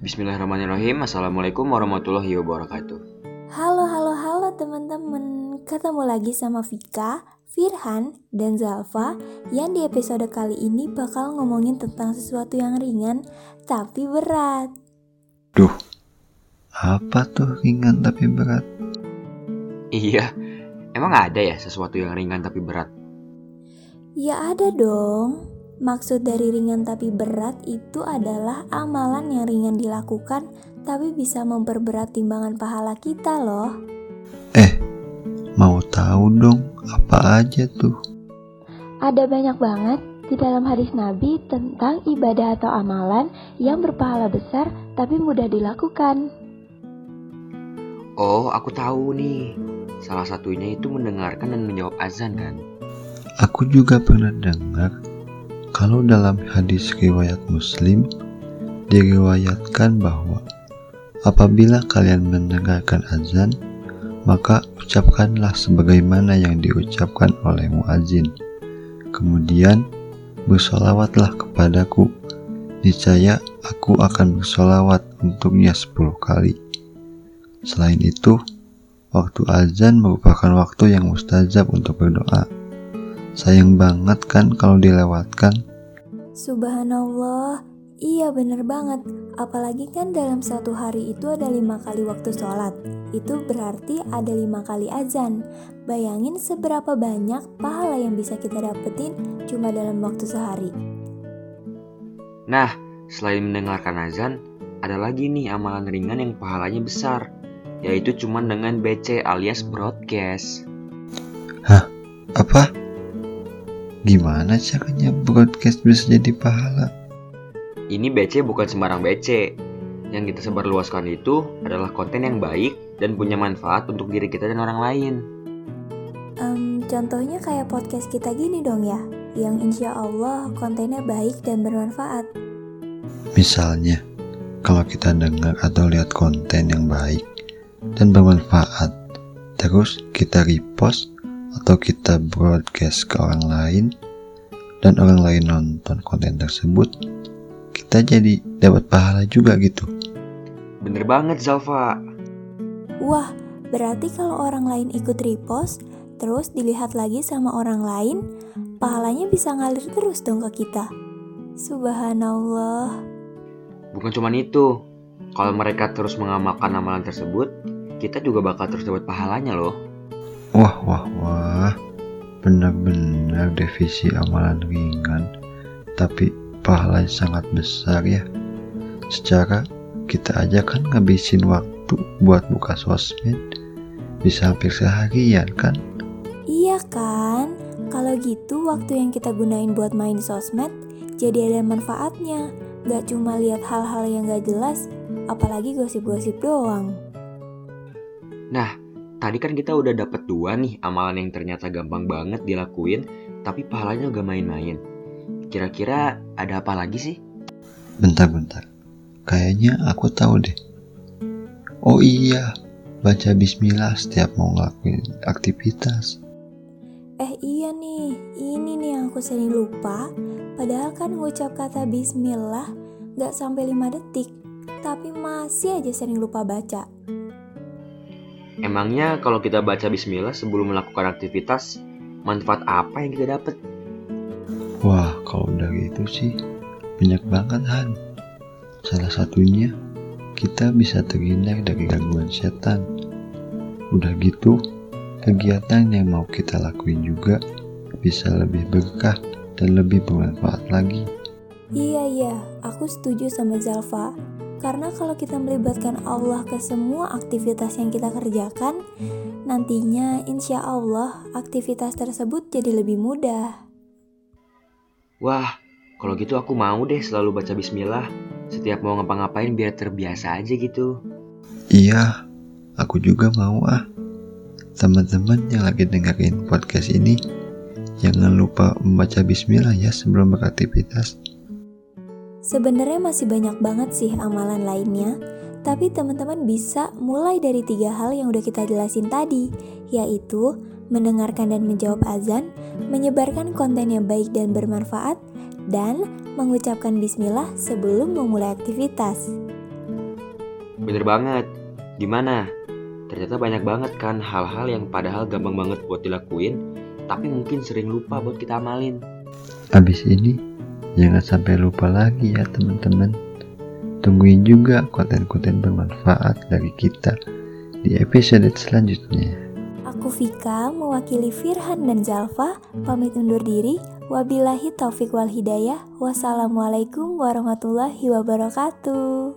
Bismillahirrahmanirrahim. Assalamualaikum warahmatullahi wabarakatuh. Halo, halo, halo teman-teman. Ketemu lagi sama Vika, Firhan, dan Zalfa yang di episode kali ini bakal ngomongin tentang sesuatu yang ringan tapi berat. Duh, apa tuh ringan tapi berat? Iya, emang ada ya sesuatu yang ringan tapi berat? Ya ada dong. Maksud dari ringan tapi berat itu adalah amalan yang ringan dilakukan tapi bisa memperberat timbangan pahala kita loh. Eh, mau tahu dong apa aja tuh? Ada banyak banget di dalam hadis Nabi tentang ibadah atau amalan yang berpahala besar tapi mudah dilakukan. Oh, aku tahu nih. Salah satunya itu mendengarkan dan menjawab azan kan? Aku juga pernah dengar kalau dalam hadis riwayat Muslim diriwayatkan bahwa apabila kalian mendengarkan azan, maka ucapkanlah sebagaimana yang diucapkan oleh muazin. Kemudian bersolawatlah kepadaku. Niscaya aku akan bersolawat untuknya sepuluh kali. Selain itu, waktu azan merupakan waktu yang mustajab untuk berdoa. Sayang banget kan kalau dilewatkan. Subhanallah, iya bener banget. Apalagi kan dalam satu hari itu ada lima kali waktu sholat. Itu berarti ada lima kali azan. Bayangin seberapa banyak pahala yang bisa kita dapetin cuma dalam waktu sehari. Nah, selain mendengarkan azan, ada lagi nih amalan ringan yang pahalanya besar, yaitu cuma dengan BC alias broadcast. Hah? Apa? Gimana caranya broadcast bisa jadi pahala? Ini BC bukan sembarang BC. Yang kita sebarluaskan itu adalah konten yang baik dan punya manfaat untuk diri kita dan orang lain. Um, contohnya kayak podcast kita gini dong ya, yang insya Allah kontennya baik dan bermanfaat. Misalnya, kalau kita dengar atau lihat konten yang baik dan bermanfaat, terus kita repost atau kita broadcast ke orang lain dan orang lain nonton konten tersebut, kita jadi dapat pahala juga gitu. Bener banget Zalfa. Wah, berarti kalau orang lain ikut repost, terus dilihat lagi sama orang lain, pahalanya bisa ngalir terus dong ke kita. Subhanallah. Bukan cuma itu, kalau mereka terus mengamalkan amalan tersebut, kita juga bakal terus dapat pahalanya loh. Wah, wah, wah. Benar-benar devisi amalan ringan, tapi pahalanya sangat besar ya. Secara kita aja kan ngabisin waktu buat buka sosmed, bisa hampir seharian kan? Iya kan? Kalau gitu waktu yang kita gunain buat main sosmed jadi ada manfaatnya. Gak cuma lihat hal-hal yang gak jelas, apalagi gosip-gosip doang. Nah, tadi kan kita udah dapet dua nih amalan yang ternyata gampang banget dilakuin, tapi pahalanya gak main-main. Kira-kira ada apa lagi sih? Bentar-bentar, kayaknya aku tahu deh. Oh iya, baca bismillah setiap mau ngelakuin aktivitas. Eh iya nih, ini nih yang aku sering lupa. Padahal kan ngucap kata bismillah gak sampai 5 detik, tapi masih aja sering lupa baca. Emangnya kalau kita baca bismillah sebelum melakukan aktivitas, manfaat apa yang kita dapat? Wah, kalau udah gitu sih, banyak banget Han. Salah satunya, kita bisa terhindar dari gangguan setan. Udah gitu, kegiatan yang mau kita lakuin juga bisa lebih berkah dan lebih bermanfaat lagi. Iya iya, aku setuju sama Zalfa. Karena kalau kita melibatkan Allah ke semua aktivitas yang kita kerjakan, nantinya insya Allah aktivitas tersebut jadi lebih mudah. Wah, kalau gitu aku mau deh selalu baca bismillah. Setiap mau ngapa-ngapain biar terbiasa aja gitu. Iya, aku juga mau ah. Teman-teman yang lagi dengerin podcast ini, jangan lupa membaca bismillah ya sebelum beraktivitas. Sebenarnya masih banyak banget sih amalan lainnya, tapi teman-teman bisa mulai dari tiga hal yang udah kita jelasin tadi, yaitu mendengarkan dan menjawab azan, menyebarkan konten yang baik dan bermanfaat, dan mengucapkan bismillah sebelum memulai aktivitas. Bener banget. Gimana? Ternyata banyak banget kan hal-hal yang padahal gampang banget buat dilakuin, tapi mungkin sering lupa buat kita amalin. Abis ini, jangan sampai lupa lagi ya teman-teman. Tungguin juga konten-konten bermanfaat dari kita di episode selanjutnya. Aku Vika, mewakili Firhan dan Zalfa, pamit undur diri. Wabillahi taufik wal hidayah. Wassalamualaikum warahmatullahi wabarakatuh.